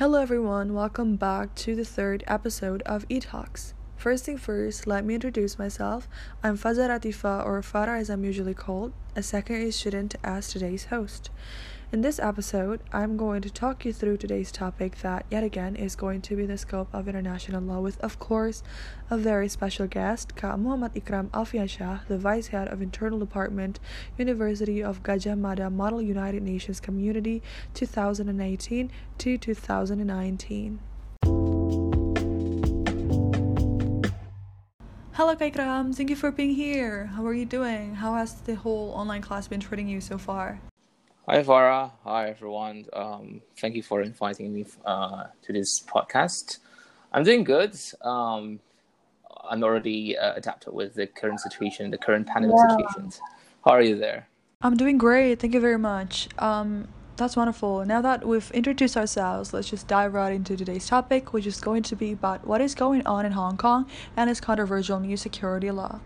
Hello, everyone. Welcome back to the third episode of E Talks. First thing first, let me introduce myself. I'm Faza Ratifa, or Farah as I'm usually called, a second year student as today's host. In this episode, I'm going to talk you through today's topic that, yet again, is going to be the scope of international law with, of course, a very special guest, Ka Muhammad Ikram Alfiansyah, the Vice Head of Internal Department, University of Gadjah Mada Model United Nations Community 2018 to 2019. Hello, Kaikram. Thank you for being here. How are you doing? How has the whole online class been treating you so far? Hi, Farah. Hi, everyone. Um, thank you for inviting me uh, to this podcast. I'm doing good. Um, I'm already uh, adapted with the current situation, the current pandemic yeah. situations. How are you there? I'm doing great. Thank you very much. Um, that's wonderful. Now that we've introduced ourselves, let's just dive right into today's topic, which is going to be about what is going on in Hong Kong and its controversial new security law.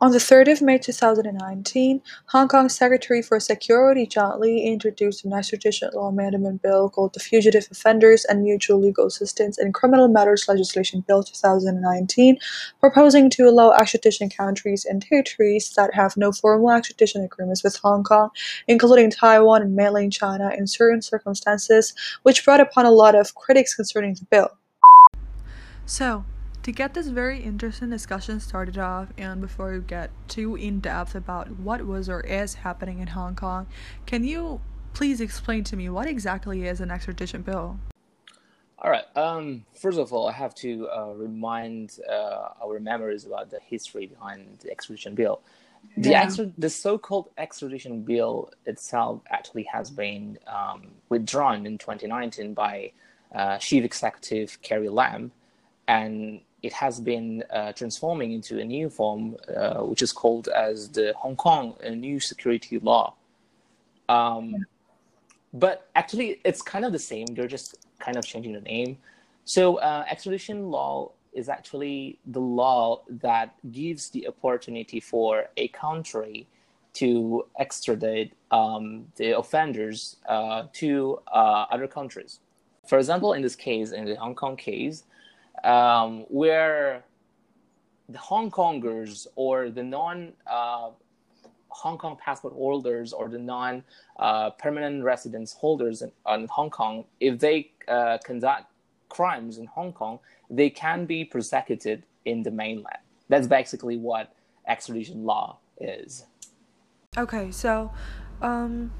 On the 3rd of May 2019, Hong Kong's Secretary for Security John Lee introduced an extradition law amendment bill called the Fugitive Offenders and Mutual Legal Assistance in Criminal Matters Legislation Bill 2019, proposing to allow extradition countries and territories that have no formal extradition agreements with Hong Kong, including Taiwan and mainland China, in certain circumstances, which brought upon a lot of critics concerning the bill. So, to get this very interesting discussion started off, and before we get too in depth about what was or is happening in Hong Kong, can you please explain to me what exactly is an extradition bill? All right. Um, first of all, I have to uh, remind uh, our members about the history behind the extradition bill. The, yeah. extra, the so-called extradition bill itself actually has been um, withdrawn in 2019 by uh, Chief Executive Carrie Lam, and it has been uh, transforming into a new form, uh, which is called as the Hong Kong New Security Law. Um. But actually, it's kind of the same. They're just kind of changing the name. So, uh, extradition law is actually the law that gives the opportunity for a country to extradite um, the offenders uh, to uh, other countries. For example, in this case, in the Hong Kong case, um, where the Hong Kongers or the non uh, Hong Kong passport holders or the non uh, permanent residence holders in, in, Hong Kong, if they uh, conduct crimes in Hong Kong, they can be prosecuted in the mainland. That's basically what extradition law is. Okay, so um,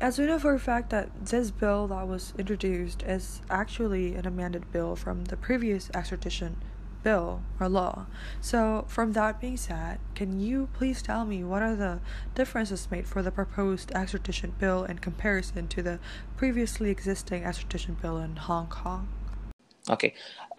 as we know for a fact that this bill that was introduced is actually an amended bill from the previous extradition bill or law. So, from that being said, can you please tell me what are the differences made for the proposed extradition bill in comparison to the previously existing extradition bill in Hong Kong? Okay.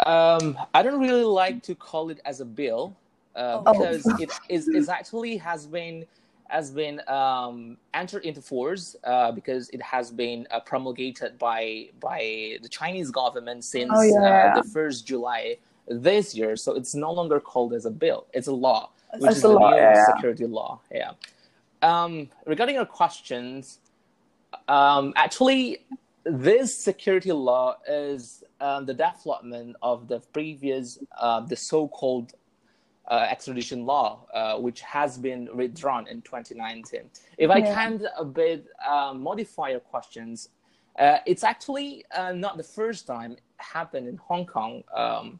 Um, I don't really like to call it as a bill uh, oh. because it is, is actually has been has been um, entered into force uh, because it has been uh, promulgated by by the Chinese government since oh, yeah. uh, the first July this year. So it's no longer called as a bill; it's a law, which is the law, new yeah. security law. Yeah. Um, regarding your questions, um, actually, this security law is um, the development of the previous, uh, the so-called uh, extradition law, uh, which has been withdrawn in 2019. If I yeah. can a bit uh, modify your questions, uh, it's actually uh, not the first time it happened in Hong Kong um,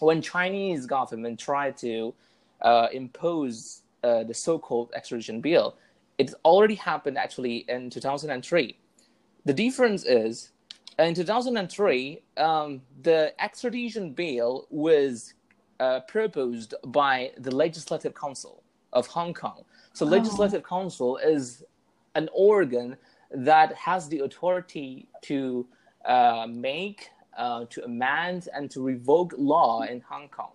when Chinese government tried to uh, impose the so-called extradition bill. It already happened actually in 2003. The difference is in 2003, um, the extradition bill was uh, proposed by the Legislative Council of Hong Kong. So, oh. Legislative Council is an organ that has the authority to uh, make, uh, to amend, and to revoke law in Hong Kong.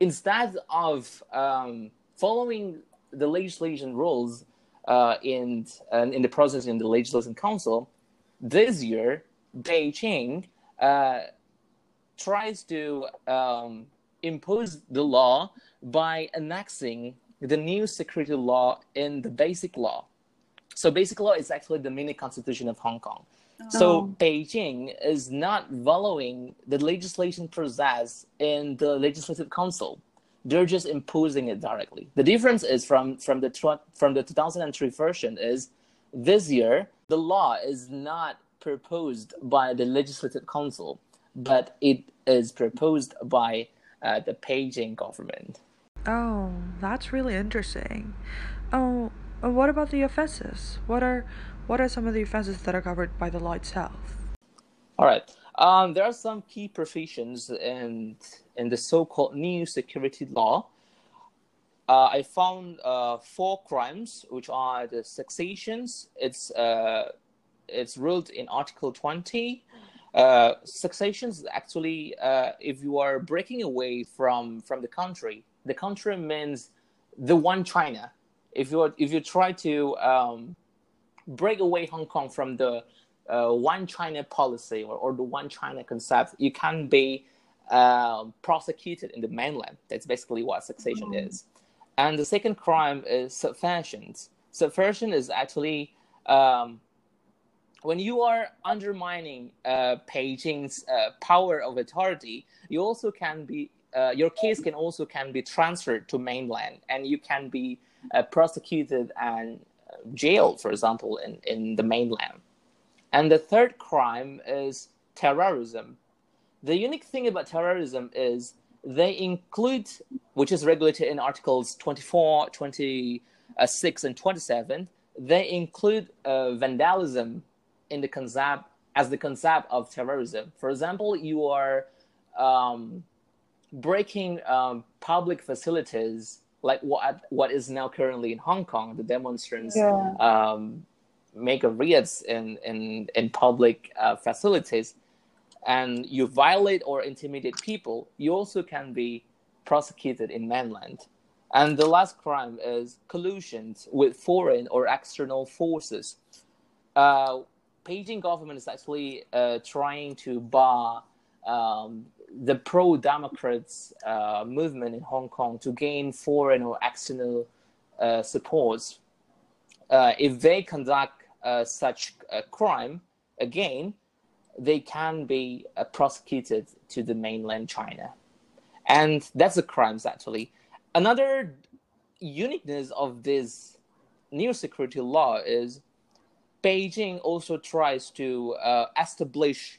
Instead of um, following the legislation rules uh, in, in the process in the Legislative Council, this year, Beijing uh, tries to um, impose the law by annexing the new security law in the basic law. So basic law is actually the mini constitution of Hong Kong. Oh. So Beijing is not following the legislation process in the legislative council. They're just imposing it directly. The difference is from from the from the 2003 version is this year the law is not proposed by the legislative council, but it is proposed by uh, the Beijing government. Oh, that's really interesting. Oh, what about the offenses? What are what are some of the offenses that are covered by the law itself? All right. Um, there are some key provisions in in the so-called new security law. Uh, I found uh, four crimes, which are the successions. It's uh, it's ruled in Article 20. Uh, successions actually, uh, if you are breaking away from from the country, the country means the one China. If you are, if you try to um, break away Hong Kong from the uh, one China policy or, or the one China concept, you can be uh, prosecuted in the mainland. That's basically what succession mm-hmm. is. And the second crime is subversion. Subversion is actually um, when you are undermining uh, Beijing's uh, power of authority, you also can be uh, your case can also can be transferred to mainland, and you can be uh, prosecuted and uh, jailed, for example, in, in the mainland. And the third crime is terrorism. The unique thing about terrorism is they include, which is regulated in Articles 24, 26, and 27, they include uh, vandalism in the concept as the concept of terrorism. For example, you are um, breaking um, public facilities like what what is now currently in Hong Kong. The demonstrants yeah. um, make a riots in in in public uh, facilities, and you violate or intimidate people. You also can be prosecuted in mainland. And the last crime is collusion with foreign or external forces. Uh, Beijing government is actually uh, trying to bar um, the pro-democrats uh, movement in Hong Kong to gain foreign or external uh, supports. Uh, if they conduct uh, such a crime again, they can be uh, prosecuted to the mainland China, and that's the crimes actually. Another uniqueness of this new security law is Beijing also tries to uh, establish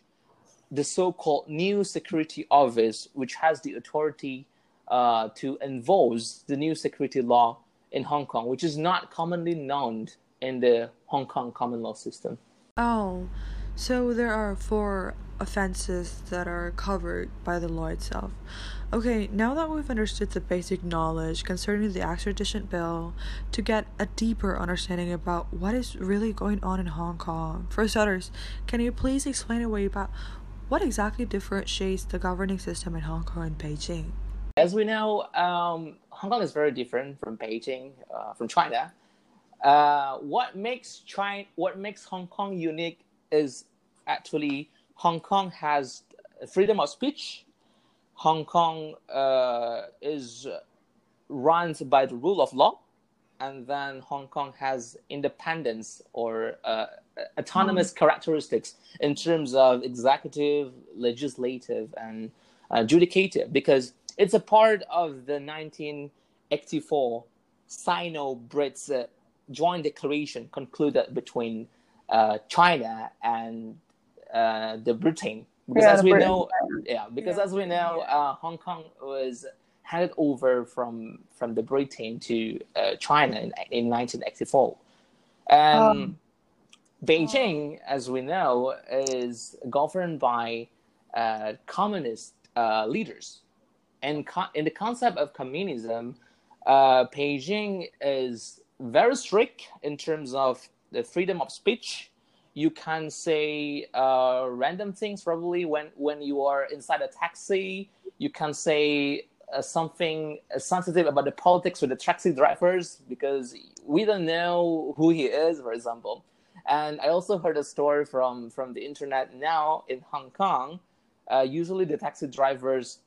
the so-called new security office, which has the authority uh, to enforce the new security law in Hong Kong, which is not commonly known in the Hong Kong common law system. Oh, so there are four offenses that are covered by the law itself. Okay, now that we've understood the basic knowledge concerning the extradition bill, to get a deeper understanding about what is really going on in Hong Kong, for starters, can you please explain away about what exactly differentiates the governing system in Hong Kong and Beijing? As we know, um, Hong Kong is very different from Beijing, uh, from China. Uh, what makes China, what makes Hong Kong unique is actually Hong Kong has freedom of speech. Hong Kong uh, is run by the rule of law, and then Hong Kong has independence or uh, autonomous mm. characteristics in terms of executive, legislative, and uh, judicative, because it's a part of the 1984 Sino-Brits uh, joint declaration concluded between uh, China and uh, the Britain because yeah, as we Britain. know, yeah, because yeah. as we know, uh, Hong Kong was handed over from from the Britain to uh, China in, in 1984. Um, um, Beijing, as we know, is governed by uh, communist uh, leaders, and co- in the concept of communism, uh, Beijing is very strict in terms of the freedom of speech you can say uh, random things probably when when you are inside a taxi. You can say uh, something sensitive about the politics with the taxi drivers because we don't know who he is for example. And i also heard a story from from the internet now in hong kong. Uh, usually the taxi drivers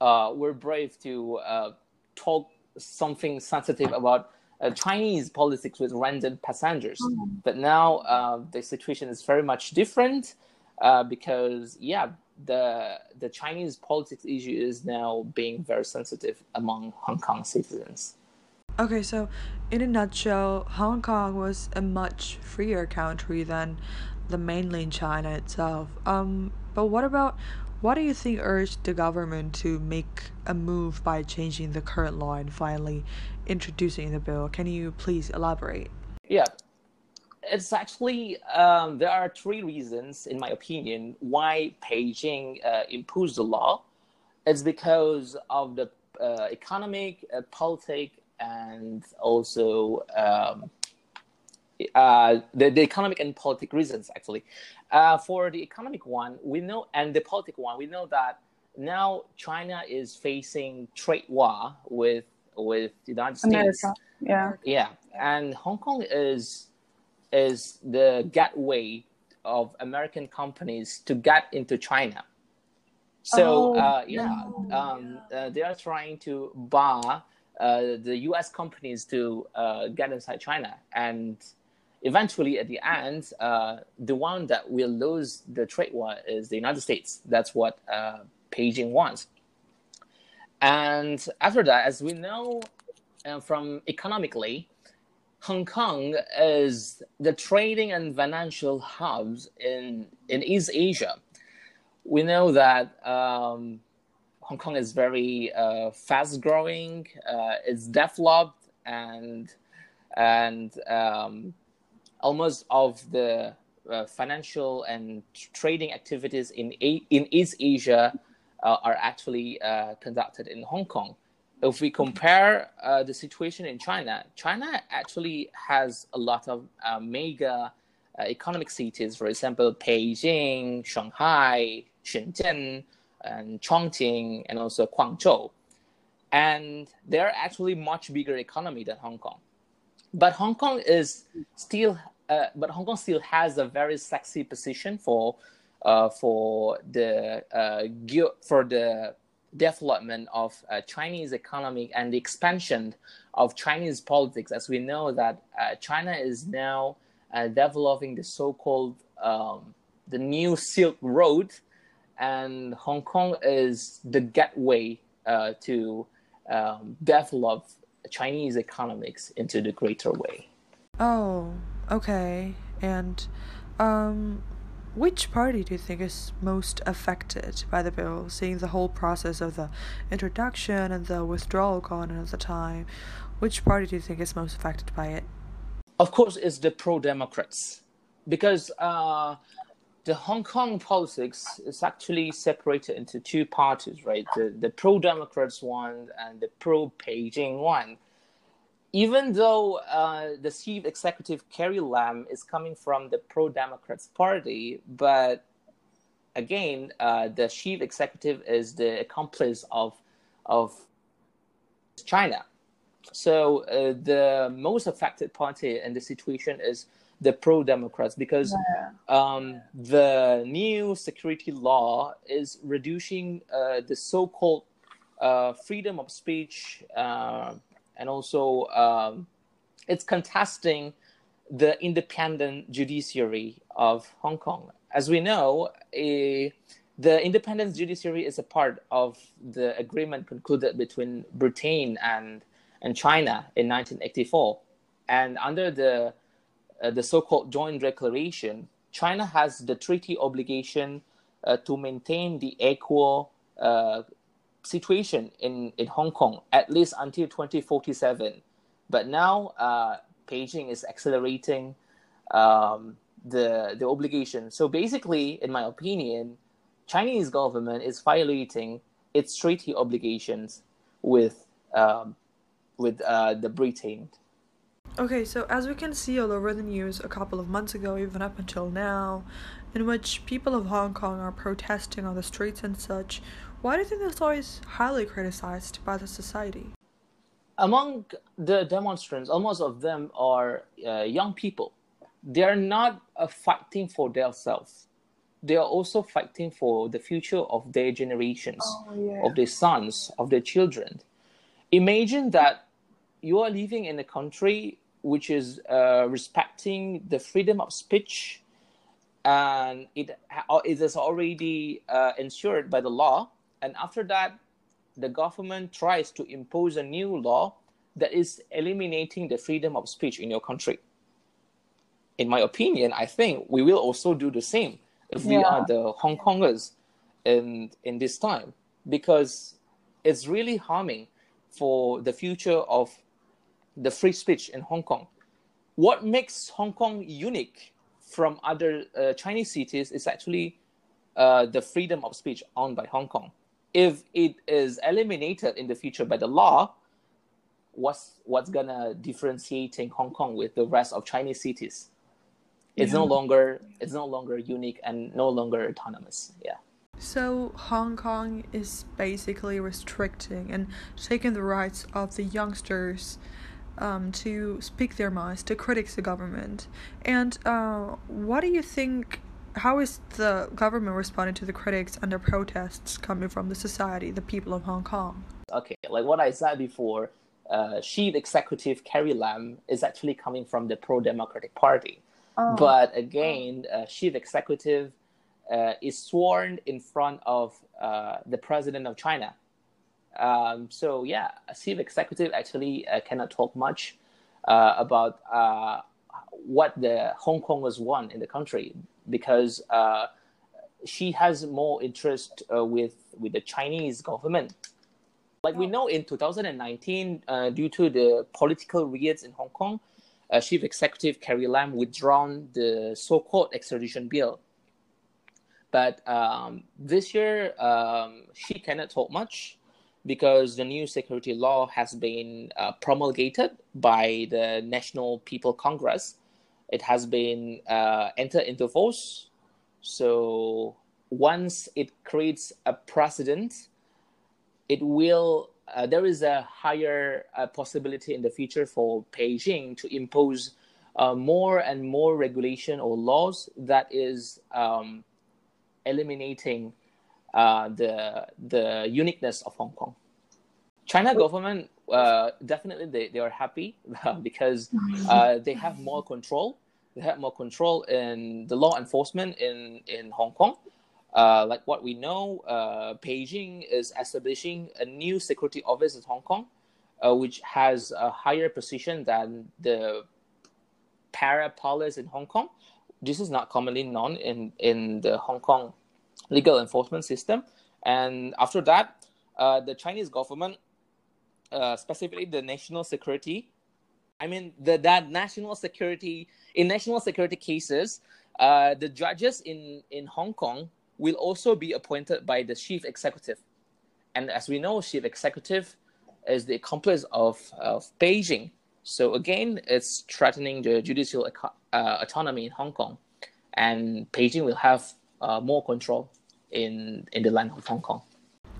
uh, were brave to uh, talk something sensitive about uh, Chinese politics with random passengers. Mm. But now uh, the situation is very much different uh, because, yeah, the the Chinese politics issue is now being very sensitive among Hong Kong citizens. Okay, so in a nutshell, Hong Kong was a much freer country than the mainland China itself. Um, but what about what do you think urged the government to make a move by changing the current law and finally introducing the bill? Can you please elaborate? Yeah, it's actually um, there are three reasons, in my opinion, why Beijing uh, imposed the law. It's because of the uh, economic, uh, politic, and also um, uh, the, the economic and politic reasons. Actually, uh, for the economic one, we know, and the politic one, we know that now China is facing trade war with with the United States. America. Yeah. Yeah, and Hong Kong is is the gateway of American companies to get into China. So oh, uh, yeah, no. um, uh, they are trying to bar uh, the U.S. companies to uh, get inside China, and eventually, at the end, uh, the one that will lose the trade war is the United States. That's what uh, Beijing wants. And after that, as we know from economically, Hong Kong is the trading and financial hubs in, in East Asia. We know that um, Hong Kong is very uh, fast growing, uh, it's developed, and and um, almost of the uh, financial and trading activities in in East Asia uh, are actually uh, conducted in Hong Kong if we compare uh, the situation in China, China actually has a lot of uh, mega uh, economic cities, for example, Beijing, Shanghai, Shenzhen, and Chongqing, and also Guangzhou. And they're actually much bigger economy than Hong Kong. But Hong Kong is still, uh, but Hong Kong still has a very sexy position for, uh, for the uh, for the development of uh, Chinese economy and the expansion of Chinese politics, as we know that uh, China is now uh, developing the so-called um, the new Silk Road, and Hong Kong is the gateway to um, develop Chinese economics into the greater way. Oh, okay. And um, which party do you think is most affected by the bill, seeing the whole process of the introduction and the withdrawal gone at the time? Which party do you think is most affected by it? Of course, it's the pro Democrats, because uh, the Hong Kong politics is actually separated into two parties, right? The, the pro Democrats one and the pro Beijing one even though uh, the chief executive Carrie Lam is coming from the Pro Democrats Party, but again, uh, the chief executive is the accomplice of of China. So uh, the most affected party in the situation is the pro Democrats because yeah. um, the new security law is reducing uh, the so called uh, freedom of speech uh, and also um, it's contesting the independent judiciary of Hong Kong. As we know, a, the independent judiciary is a part of the agreement concluded between Britain and, and China in 1984. And under the, uh, the so called Joint Declaration, China has the treaty obligation uh, to maintain the equal uh, situation in, in Hong Kong at least until 2047. But now uh, Beijing is accelerating um, the the obligation. So basically, in my opinion, Chinese government is violating its treaty obligations with um, with uh, the Britain. Okay, so as we can see all over the news a couple of months ago, even up until now, in which people of Hong Kong are protesting on the streets and such, why do you think this law is highly criticized by the society? Among the demonstrants, almost of them are uh, young people. They are not uh, fighting for themselves. They are also fighting for the future of their generations, oh, yeah. of their sons, of their children. Imagine that you are living in a country which is uh, respecting the freedom of speech, and it it is already uh, ensured by the law. And after that, the government tries to impose a new law that is eliminating the freedom of speech in your country. In my opinion, I think we will also do the same if we are the Hong Kongers in in this time because it's really harming for the future of the free speech in Hong Kong. What makes Hong Kong unique from other uh, Chinese cities is actually uh, the freedom of speech owned by Hong Kong. If it is eliminated in the future by the law, what's what's gonna differentiating Hong Kong with the rest of Chinese cities? It's yeah. no longer it's no longer unique and no longer autonomous. Yeah. So Hong Kong is basically restricting and taking the rights of the youngsters um, to speak their minds, to critique the government. And uh, what do you think? How is the government responding to the critics and the protests coming from the society, the people of Hong Kong? Okay, like what I said before, uh, chief executive Carrie Lam is actually coming from the pro democratic party. Oh. But again, uh, chief executive uh, is sworn in front of uh, the president of China. Um, so yeah, a chief executive actually uh, cannot talk much uh, about uh, what the Hong Kongers want in the country because uh, she has more interest with with the Chinese government. Like we oh. know in 2019, due to the political riots in Hong Kong, Chief Executive Carrie Lam withdrawn the so-called extradition bill but um, this year, um, she cannot talk much because the new security law has been uh, promulgated by the National People Congress. It has been uh, entered into force. So once it creates a precedent, it will. Uh, there is a higher uh, possibility in the future for Beijing to impose uh, more and more regulation or laws that is um, eliminating uh, the the uniqueness of Hong Kong. China government uh, definitely they, they are happy because uh, they have more control. They have more control in the law enforcement in in Hong Kong. Uh, like what we know, uh, Beijing is establishing a new security office in Hong Kong, uh, which has a higher position than the para police in Hong Kong, this is not commonly known in, in the Hong Kong legal enforcement system. And after that, uh, the Chinese government, uh, specifically the national security, I mean, the, that national security, in national security cases, uh, the judges in, in Hong Kong will also be appointed by the chief executive. And as we know, chief executive is the accomplice of, of Beijing. So again, it's threatening the judicial uh, autonomy in Hong Kong, and Beijing will have uh, more control in in the land of Hong Kong.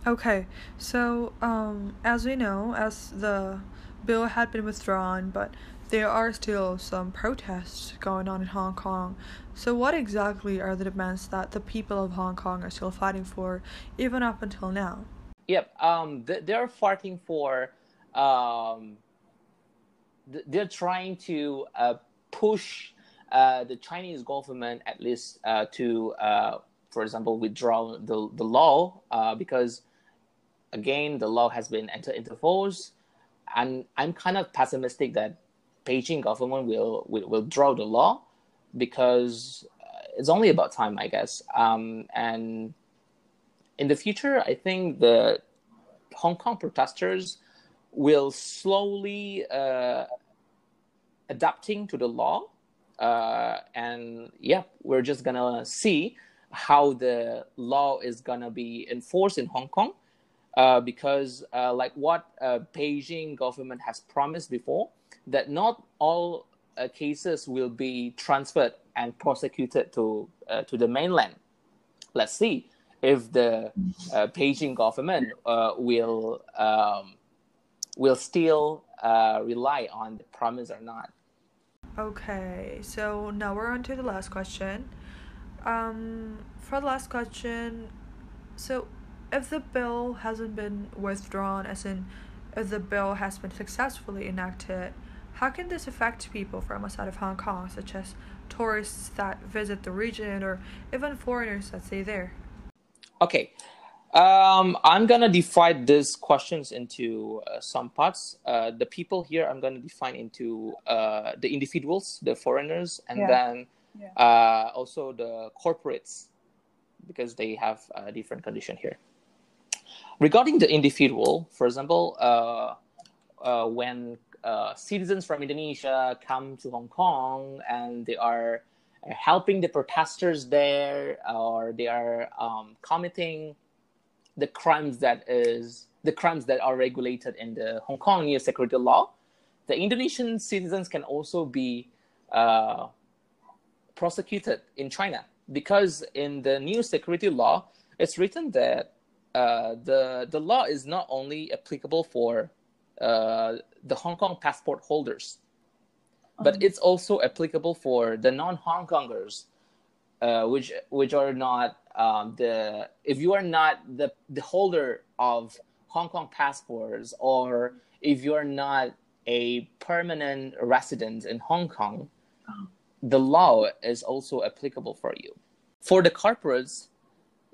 Okay, so um, as we know, as the bill had been withdrawn, but there are still some protests going on in Hong Kong. So, what exactly are the demands that the people of Hong Kong are still fighting for, even up until now? Yep, um, they're fighting for. Um, they're trying to uh, push uh, the Chinese government at least uh, to, uh, for example, withdraw the the law uh, because again the law has been entered into force, and I'm kind of pessimistic that Beijing government will will, will draw the law because it's only about time, I guess. Um, and in the future, I think the Hong Kong protesters will slowly uh, adapting to the law. Uh, and yeah, we're just gonna see how the law is gonna be enforced in Hong Kong, uh, because uh, like what uh, Beijing government has promised before, that not all uh, cases will be transferred and prosecuted to uh, to the mainland. Let's see if the Beijing government will um, will still rely on the promise or not. Okay, so now we're on to the last question. Um, for the last question, so if the bill hasn't been withdrawn, as in if the bill has been successfully enacted, how can this affect people from outside of Hong Kong, such as tourists that visit the region or even foreigners that stay there? Okay. Um, I'm gonna divide these questions into uh, some parts. Uh, the people here, I'm gonna define into uh, the individuals, the foreigners, and yeah. then yeah. Uh, also the corporates, because they have a different condition here. Regarding the individual, for example, uh, uh, when uh, citizens from Indonesia come to Hong Kong and they are helping the protesters there, or they are um, committing the crimes that is the crimes that are regulated in the Hong Kong new security law, the Indonesian citizens can also be uh, prosecuted in China. Because in the new security law, it's written that uh, the the law is not only applicable for uh, the Hong Kong passport holders, but it's also applicable for the non-Hong Kongers, uh, which which are not um, the if you are not the the holder of Hong Kong passports or if you are not a permanent resident in Hong Kong, oh. the law is also applicable for you. For the corporates,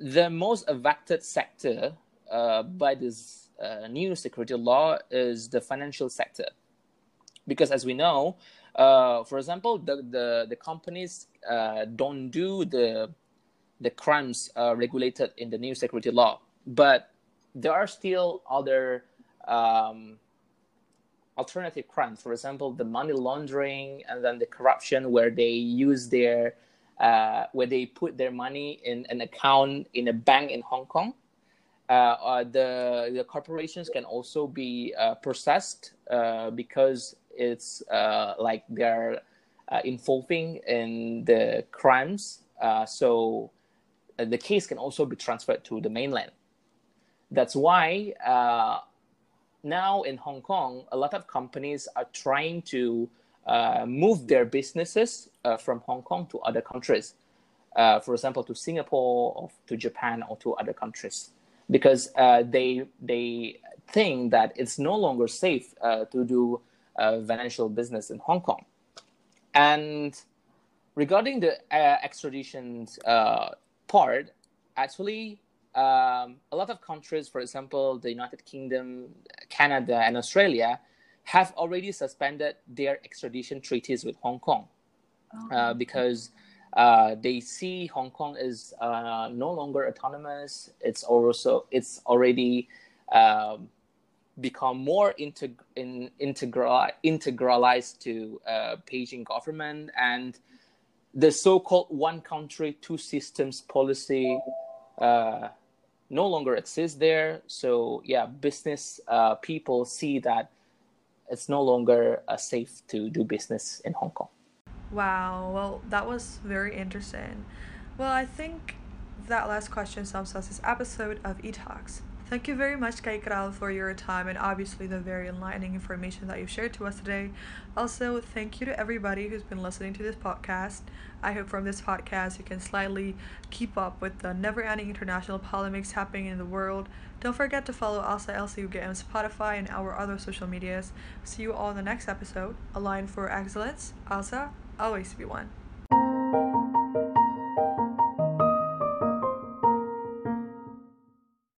the most affected sector uh, by this uh, new security law is the financial sector, because as we know, uh, for example, the the, the companies uh, don't do the the crimes uh, regulated in the new security law, but there are still other um, alternative crimes. For example, the money laundering and then the corruption, where they use their uh, where they put their money in an account in a bank in Hong Kong. Uh, uh, the the corporations can also be uh, processed because it's like they're involving in the crimes. so the case can also be transferred to the mainland. That's why now in Hong Kong, a lot of companies are trying to uh, move their businesses uh, from Hong Kong to other countries, uh, for example, to Singapore or to Japan or to other countries, because uh, they they think that it's no longer safe to do financial business in Hong Kong. And regarding the extradition part, actually, um, a lot of countries, for example, the United Kingdom, Canada, and Australia, have already suspended their extradition treaties with Hong Kong oh. uh, because uh, they see Hong Kong is uh, no longer autonomous. It's also it's already um, become more integ- in, integral integralized to uh, Beijing government and the so-called one country two systems policy uh, no longer exists there. So yeah, business uh, people see that it's no longer uh, safe to do business in Hong Kong. Wow, well, that was very interesting. Well, I think that last question sums up this episode of eTalks. Thank you very much, Kaikram, for your time and obviously the very enlightening information that you've shared to us today. Also, thank you to everybody who's been listening to this podcast. I hope from this podcast you can slightly keep up with the never ending international polemics happening in the world. Don't forget to follow Alsa LCUG on Spotify and our other social medias. See you all in the next episode. Align for excellence. Alsa, always be one.